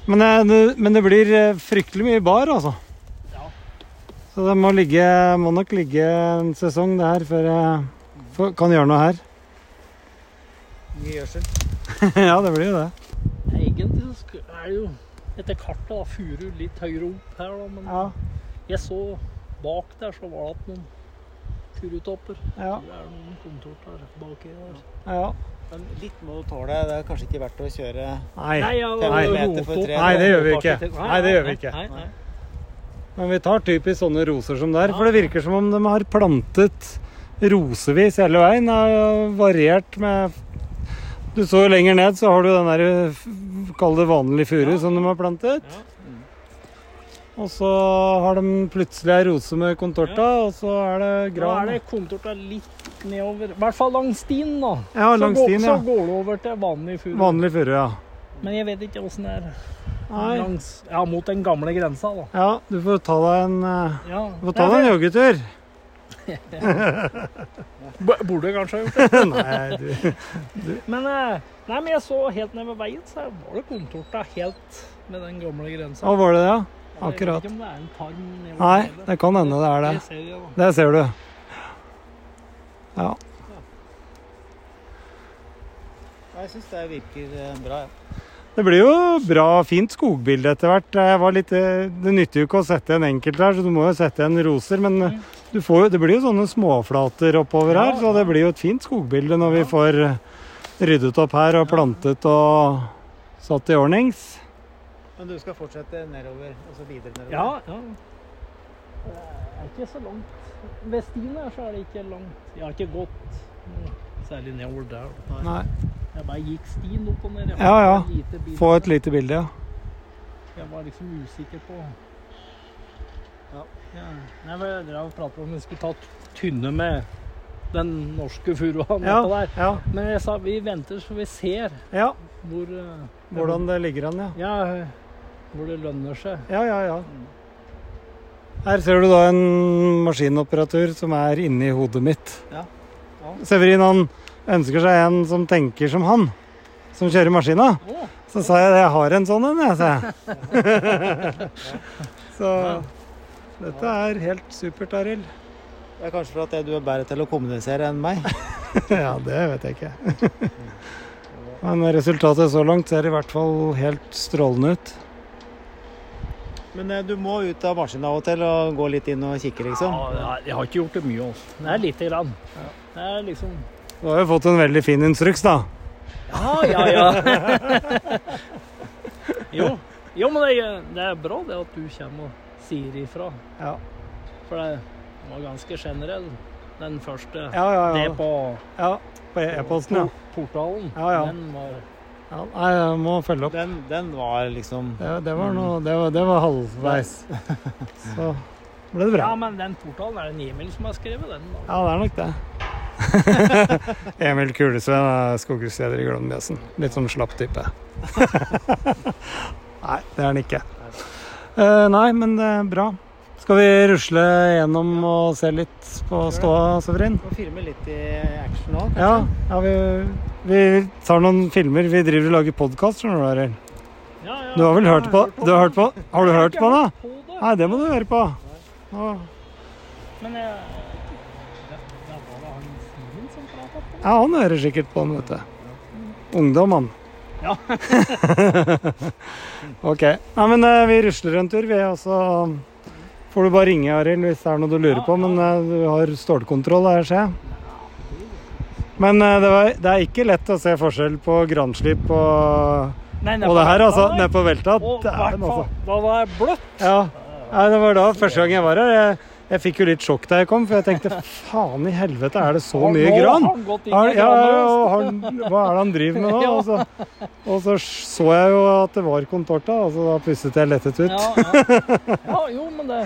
men, det- det, men det blir eh, fryktelig mye bar, altså. Så det må, ligge, må nok ligge en sesong det her før jeg for, kan gjøre noe her. Mye gjødsel. ja, det blir jo det. Egentlig så er det jo etter kartet da, furu litt høyere opp her, da, men Ja, jeg så bak der så var det at noen furutopper. ja, Det er noen kontorter baki der. ja. Men litt må du tåle. Det er kanskje ikke verdt å kjøre Nei. ja, Nei, meter for tre. Nei, det gjør vi ikke. Nei, det gjør vi ikke. Nei, nei. Men vi tar typisk sånne roser som der, for det virker som om de har plantet rosevis hele veien. og Variert med Du så jo lenger ned, så har du den der Kall det vanlig furu som de har plantet. Og så har de plutselig ei rose med kontorta, og så er det Nå er det kontorta litt nedover, i hvert fall langs stien da. Ja, Så langs går- stien, ja. Så går det over til vanlig furu. Vanlig furu, ja. Men jeg vet ikke åssen det er langs, ja, mot den gamle grensa, da. Ja, du får ta deg en, eh, Ja. du får ta deg en joggetur. Burde kanskje ha gjort det. Nei, du Men, eh, nei, men jeg så helt ned ved veien, så var det kontorta helt med den gamle grensa. Hva var det, ja? Jeg vet ikke om det er en tarm Nei, det kan hende det er det. Det ser jeg. Det ser du. Ja. Jeg syns det virker bra, bra. Ja. Det blir jo bra, fint skogbilde etter hvert. Jeg var litt, eh, det nytter jo ikke å sette en enkelt her, så du må jo sette en roser. Men eh, du får, jo- det blir jo sånne småflater oppover her, så det blir jo et fint skogbilde når vi får eh, ryddet opp her og plantet og satt i ordnings. Men du skal fortsette nedover, og så videre nedover? Ja, ja. Det er ikke så langt. Ved stien her så er det ikke langt. Jeg har ikke gått særlig nedover der. Nei. Jeg bare gikk stien opp og ned. Ja, ja. Få et lite bilde, ja. Jeg var liksom usikker på Ja. ja. Jeg drev og pratet om vi skulle ta tynne med den norske furuaen Ja, der. ja, Men jeg sa vi venter så vi ser ja. hvor eh, Hvordan det ligger an, ja. Ja, hvor det lønner seg. Ja, ja, ja. Her ser du da en maskinoperatør som er inni hodet mitt. Ja. Ja. Severin han ønsker seg en som tenker som han, som kjører maskina. Så sa jeg jeg har en sånn en, jeg, sa jeg. Så dette er helt supert, Arild. Det er kanskje for at du er bedre til å kommunisere enn meg. Ja, det vet jeg ikke. Men resultatet så langt ser i hvert fall helt strålende ut. Men eh, du må ut av maskinen av og til og gå litt inn og kikke, liksom. ja, jeg har ikke gjort det mye. Altså. Det er lite grann. Det er liksom Du har jo fått en veldig fin instruks, da. Ja, ja, ja. jo. jo, men det, det er bra det at du kommer og sier ifra. Ja, For det var ganske generell, den første. ja, ja. Det ja. på ja på e-posten, ja. portalen. Ja, ja. Den var ja. Nei, jeg må følge opp. Den, den var liksom ja, det var noe Det var, det var halvveis. Så ble det bra. Ja, men den portalen er det en Emil som har skrevet den. Da. Ja, det er nok det. Emil Kulesveen er skoghusleder i Glommenbjøsen. Litt sånn slapp type. nei, det er han ikke. Uh, nei, men det er bra. Skal vi rusle gjennom og se litt på ståa, Severin? Og filme litt i action kanskje? Ja, ja vi, vi tar noen filmer. Vi driver og lager podkast, skjønner du, Arild. Ja, ja, Du har vel jeg hørt på? Du har hørt på? Har du hørt på den, da? hørt på det. Nei, det må du høre på. Men jeg han på. Ja, han hører sikkert på den, vet du. Ungdom, han. Ja. ok. Nei, men eh, vi rusler en tur, vi. Og så får du bare ringe, Arild, hvis det er noe du lurer på. Men eh, du har stålkontroll her, ser jeg. Men eh, det, var, det er ikke lett å se forskjell på granslipp og, Nei, og det her, altså. Nede på velta. Og i hvert fall altså. da det er bløtt. Ja. Nei, det var da første gang jeg var her. Jeg, jeg fikk jo litt sjokk da jeg kom, for jeg tenkte faen i helvete, er det så mye gran? har inn Ja, har, og han, hva er det han driver med nå? Og, så, og så så jeg jo at det var contorta, og så da pustet jeg lettet ut. Ja, ja. ja, jo, men det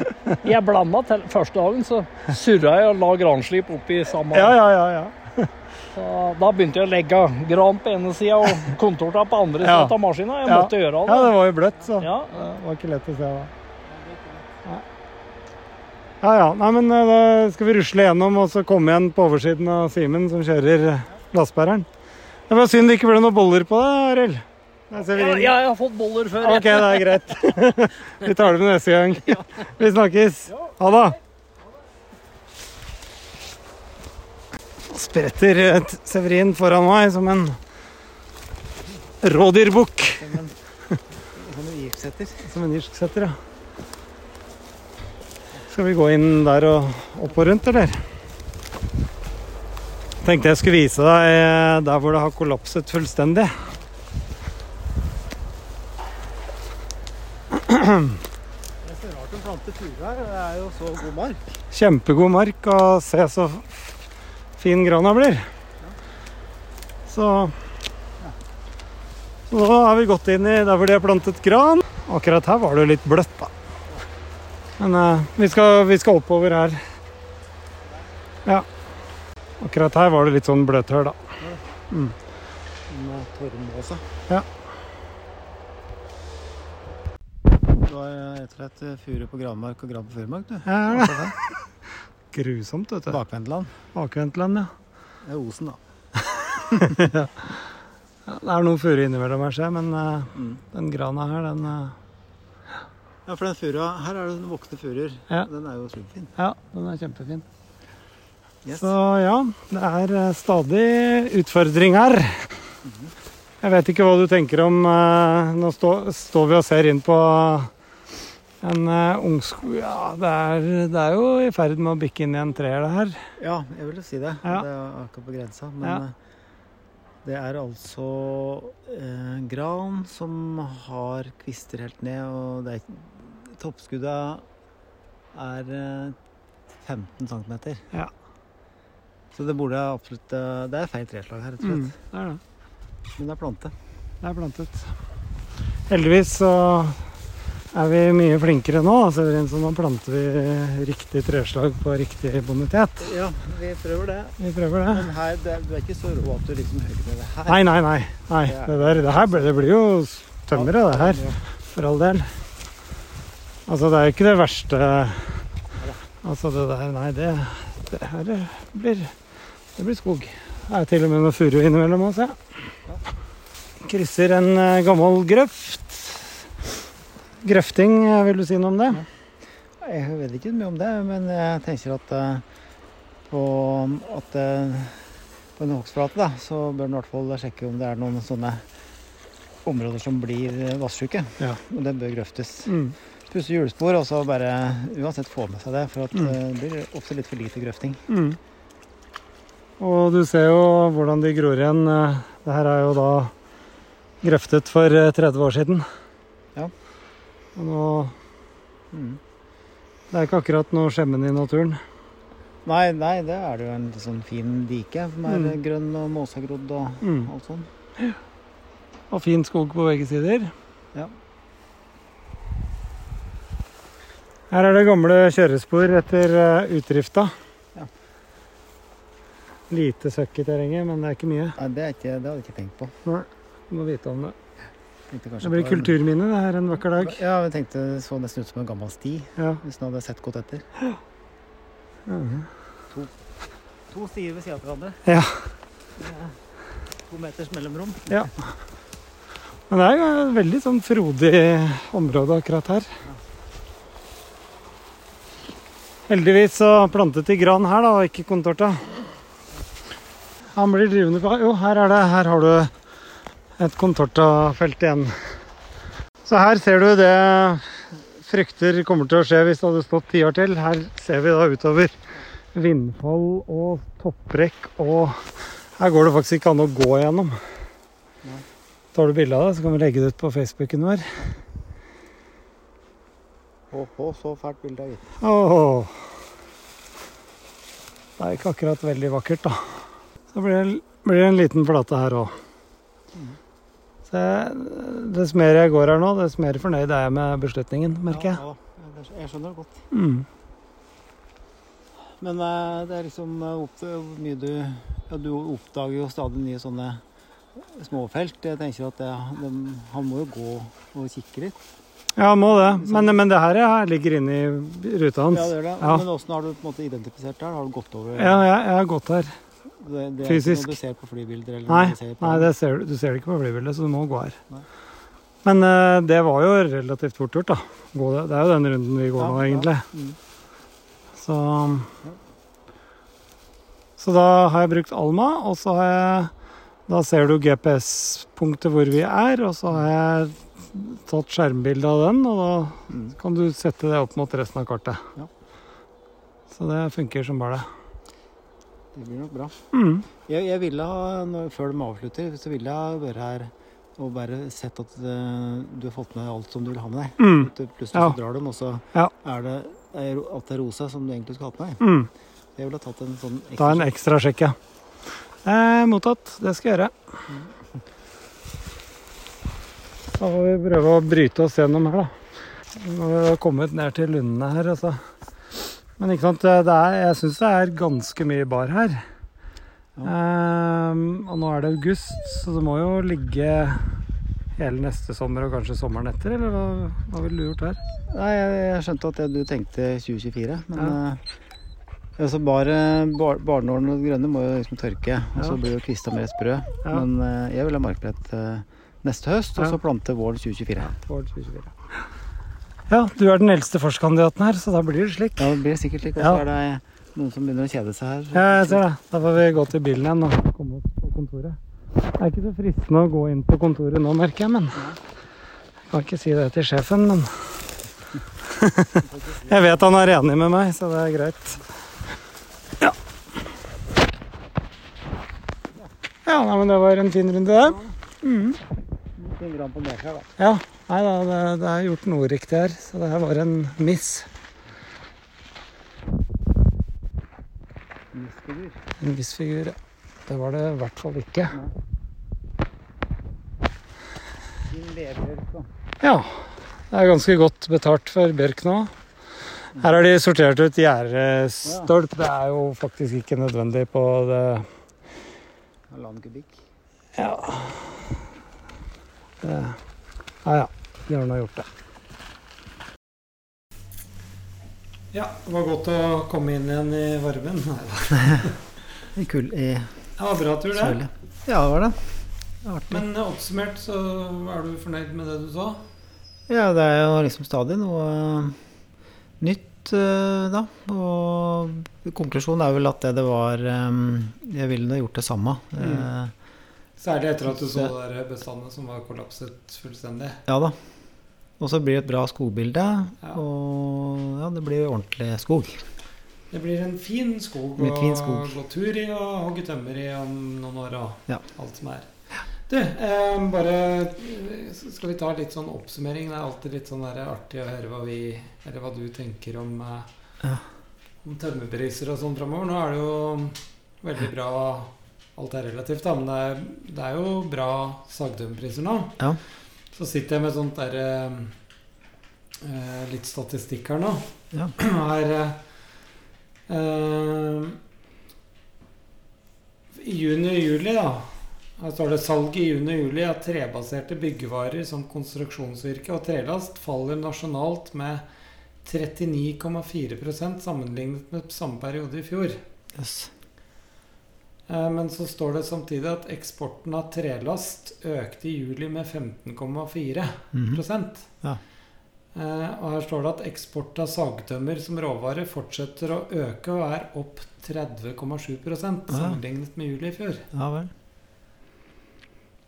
Jeg blanda til første dagen, så surra jeg og la granslip oppi samme Ja, ja, ja. ja. Så Da begynte jeg å legge gran på ene sida og kontorta på andre Ja. av maskina. Jeg Ja. måtte gjøre ja, det. det var jo bløtt, så Ja. det var ikke lett å se da. Ja, ja. Nei, men eh, da skal vi rusle gjennom og så komme igjen på oversiden av Simen som kjører eh, lastebæreren. Det var synd det ikke ble noen boller på deg, Arild. Ja, jeg har fått boller før. Ok, det er greit. Vi tar det med neste gang. Vi snakkes. Ha det. Spretter eh, Severin foran meg som en rådyrbukk. Som en irsksetter. Som en irsksetter, ja. Skal vi gå inn der og opp og rundt, eller? Tenkte jeg skulle vise deg eh, der hvor det har kollapset fullstendig. Det er så rart å plante furu her. Det er jo så god mark. Kjempegod mark, og se så fin grana blir. Så Så da har vi gått inn i der hvor de har plantet gran. Akkurat her var det jo litt bløtt, da. Men uh, vi, skal, vi skal oppover her. Ja. Akkurat her var det litt sånn bløthør, da. Mm. Ja. Du har etter slett furu på granmark og gran på furumark, du. Ja, ja. Grusomt, vet du. Bakvendtland. Bakvendtland, ja. Det er Osen, da. ja. Det er noen furu innimellom her, ser jeg, men uh, Mm. den grana her, den eh, Ja, for den fura Her er det en voksne furer. Ja. Den er jo superfin. Ja, den er kjempefin. Yes. Så ja, det er eh, stadig utfordring her. Jeg vet ikke hva du tenker om eh, Nå stå, står vi og ser inn på en ungsko... Ja, det er, det er jo i ferd med å bikke inn i en treer, det her. Ja, jeg vil jo si det. Ja. Det er akkurat på grensa. Men Ja. Det er altså eh, gran som har kvister helt ned, og det er, Toppskuddet er eh, 15 cm. Ja. Så det borde absolutt eh, Det er feil treslag her, rett og Mm, slett. det er det. Men det er plante. Det er plantet. Heldigvis så er vi mye flinkere nå, Altså, så nå planter vi riktig treslag på riktig bonitet. Ja, vi prøver det. Vi prøver det. Men her, det, du er ikke så rå at du liksom hører med det her. Nei, nei, nei. nei. Det, der, det her det blir jo tømmeret, det her. For all del. Altså, det er jo ikke det verste Altså, det der Nei, det, det her blir Det blir skog. Det er til og med noe furu innimellom oss, ja. Krysser en eh, gammel grøft. Grøfting, eh, vil du si noe om det? Jeg vet ikke mye om det, men jeg tenker at eh, på, at eh, på en hogstflate da, så bør en i hvert fall sjekke om det er noen sånne områder som blir vasssyke. Ja. Og det bør grøftes. Mm. Pusse hjulspor og så bare uansett få med seg det, for at Mm. det blir ofte litt for lite grøfting. Mm. Og du ser jo hvordan de gror igjen. Det her er jo da grøftet for eh, 30 år siden. Og nå Mm. Det er ikke akkurat noe skjemmen i naturen. Nei, nei, det er det jo en sånn fin dike som er Mm. grønn og måsegrodd og Mm. alt sånn. Og fin skog på begge sider. Ja. Her er det gamle kjørespor etter eh, utdrifta. Ja. Lite søkk i terrenget, men det er ikke mye. Nei, det, er ikke, det hadde jeg ikke tenkt på. Nei, Du må vite om det. Det blir kulturminne det her en vakker dag. Ja, jeg tenkte det så nesten ut som en gammel sti, Ja. hvis en hadde sett godt etter. Mhm. To stier ved siden av hverandre. Ja. To meters mellomrom. Men det er jo et veldig sånn frodig område akkurat her. Heldigvis så plantet de gran her, da, og ikke kontorta. Han blir drivende på Jo, her er det. Her har du et contortafelt igjen. Så her ser du det frykter kommer til å skje hvis det hadde stått ti år til. Her ser vi da utover vindfall og topprekk, og her går det faktisk ikke an å gå gjennom. Tar du bilde av det, så kan vi legge det ut på Facebooken vår. Åhå, så fælt bilde, gitt. Åh. Det er ikke akkurat veldig vakkert, da. Så blir det, blir det en liten flate her òg. Så dess mer jeg går her nå, dess mer fornøyd er jeg med beslutningen, merker jeg. Ja, ja, jeg skjønner det godt. Mm. Men eh, det er liksom eh, hvor mye du Ja, du oppdager jo stadig nye sånne småfelt. Jeg tenker at det, de, han må jo gå og kikke litt. Ja, han må det. Men, men det her her ligger inne i ruta hans. Ja, det gjør det. Ja. Men åssen har du på en måte identifisert det? her? Har du gått over Ja, jeg, jeg har gått her. Det, det er fysisk. ikke noe du ser på flybilder? Eller Nei, ser på, nei det ser, du du ser det ikke på flybildet, så du må gå her. Nei. Men uh, det var jo relativt fort gjort, da. Gå det. det er jo den runden vi går Ja, nå, ja. egentlig. Mm. Så Så da har jeg brukt Alma, og så har jeg Da ser du GPS-punktet hvor vi er, og så har jeg tatt skjermbilde av den, og da Mm. kan du sette det opp mot resten av kartet. Ja. Så det funker som bare det. Det blir nok bra. Mm. Jeg, jeg ville ha, Før de avslutter, så ville jeg vært her og bare sett at det, du har fått med alt som du vil ha med deg. Mm. Du Plutselig Ja. så drar de, og så Ja. er det at det er rosa som du egentlig skulle hatt med deg. Mm. Jeg ville ha tatt en sånn Ta en ekstra sjekk, ja. Eh, mottatt. Det skal jeg gjøre. Da får vi prøve å bryte oss gjennom her, da. Nå har kommet ned til lundene her, altså. Men ikke sant, det er, jeg syns det er ganske mye bar her. Ehm, og nå er det august, så det må jo ligge hele neste sommer og kanskje sommeren etter, eller hva, hva ville du gjort her? Nei, jeg, jeg skjønte at det, du tenkte 2024, men Ja. eh, altså bare bar, Barnålen og det grønne må jo liksom tørke, og så Ja. blir jo kvista mer sprø. Ja. Men eh, jeg vil ha markbrett eh, neste høst, og så plante våren 2024. Våren 2024. Ja, du er den eldste forskandidaten her, så da blir det slik. Ja, det blir sikkert slik. Og så Ja. er det noen som begynner å kjede seg her. Ja, jeg ser det. Da får vi gå til bilen igjen og komme oss på kontoret. Det er ikke så fristende å gå inn på kontoret nå, merker jeg, men jeg kan ikke si det til sjefen, men Jeg vet han er enig med meg, så det er greit. Ja. Ja, nei, men det var en fin runde, det. Mm. Fin grann på Mekra, da. Ja. Nei da, det, det er gjort noe riktig her, så det her var en miss. Misfigur. En viss figur, ja. Det var det i hvert fall ikke. Ja. Det er ganske godt betalt for bjørk nå. Her har de sortert ut gjerdestolp. Det er jo faktisk ikke nødvendig på det Halvannen kubikk. Ja. Det, ja ja. De har gjort det. Ja, det var godt å komme inn igjen i varmen. I kull i Det var bra tur, det. Ja, det var det. det. Men eh, oppsummert så er du fornøyd med det du sa? Ja, det er jo liksom stadig noe nytt, eh, da. Og konklusjonen er vel at det det var eh, Jeg ville gjort det samme. Eh, Særlig etter at du så det der bestandet som var kollapset fullstendig. Ja da. Og så blir det et bra skogbilde, Ja. og ja, det blir ordentlig skog. Det blir en fin skog å gå tur i og hogge tømmer i om noen år og Ja. alt som er. Du, eh, bare eh, skal vi ta litt sånn oppsummering? Det er alltid litt sånn artig å høre hva vi Eller hva du tenker om, eh, om tømmerpriser og sånn framover. Nå er det jo veldig bra Alt er relativt, da, men det er, det er jo bra sagtømmerpriser nå. Ja. Så sitter jeg med sånt der eh, eh, litt statistikk her nå. Ja. Her eh, eh, I juni og juli, da Her står det salg i juni og juli av trebaserte byggevarer som konstruksjonsvirke og trelast faller nasjonalt med 39,4% sammenlignet med samme periode i fjor. Yes. Eh, Men så står det samtidig at eksporten av trelast økte i juli med 15,4 mm -hmm. ja. Og her står det at eksport av sagtømmer som råvare fortsetter å øke og er opp 30,7% sammenlignet med juli i fjor. Ja vel.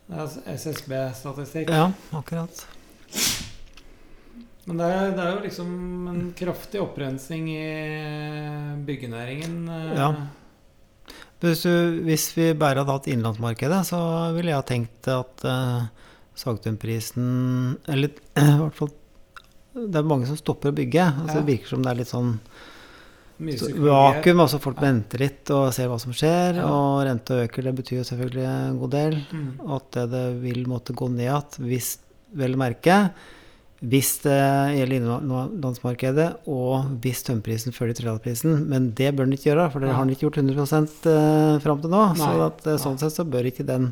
Det er SSB-statistikk. Ja, akkurat. Men det er, det er jo liksom en kraftig opprensing i byggenæringen. eh. Ja. Hvis, du, hvis vi bare hadde hatt innenlandsmarkedet, så ville jeg ha tenkt at uh, sagtømprisen Eller i hvert fall Det er mange som stopper å bygge. Altså, Ja. Det virker som det er litt sånn vakuum. Altså folk venter litt og ser hva som skjer. Ja. Og rente øker, det betyr jo selvfølgelig en god del. Mm. At det, det vil måtte gå ned igjen, hvis vel å merke. Hvis det gjelder innenlandsmarkedet, og hvis tømmerprisen følger trelastprisen. Men det bør den ikke gjøre, for det har den ikke gjort 100 eh, fram til nå. Så at, eh, sånn sett så bør ikke den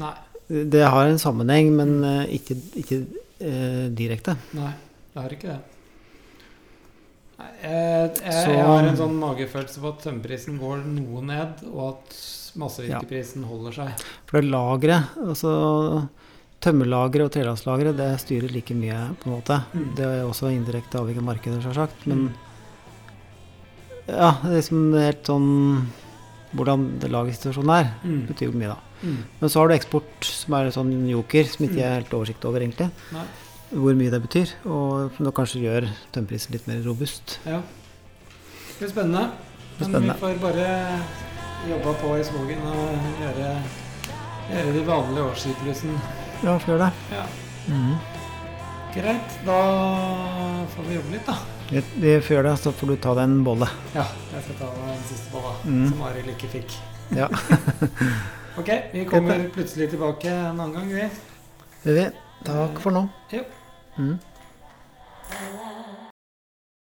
Nei, Det har en sammenheng, men eh, ikke, ikke eh, direkte. nei, det har ikke det. Nei, jeg, jeg, Så- jeg har en sånn magefølelse på at tømmerprisen går noe ned, og at massevirkeprisen holder seg. For det lageret, altså tømmerlageret og trelandslagre det styrer like mye, på en måte. Mm. Det er også indirekte avhengig av markedet, selvsagt. Men ja, det er liksom helt sånn Hvordan lagersituasjonen er, Mm. betyr jo mye, da. Mm. Men så har du eksport, som er en sånn joker, som ikke jeg har helt oversikt over, egentlig. Nei. Hvor mye det betyr. Og som kanskje gjør tømmerprisen litt mer robust. Ja. Det blir spennende. Men Men vi får bare jobbe på i skogen og gjøre, gjøre de vanlige årssyklusen. Ja, får gjøre det. Ja. Mm. Greit, da får vi jobbe litt, da. Vi, får gjøre det, så får du ta deg en bolle. Ja, jeg skal ta den siste bolla, Mm. som Arild ikke fikk. Ja. Ok, vi kommer plutselig tilbake en annen gang, vi. Det gjør vi. Takk for nå. Jo. Mm.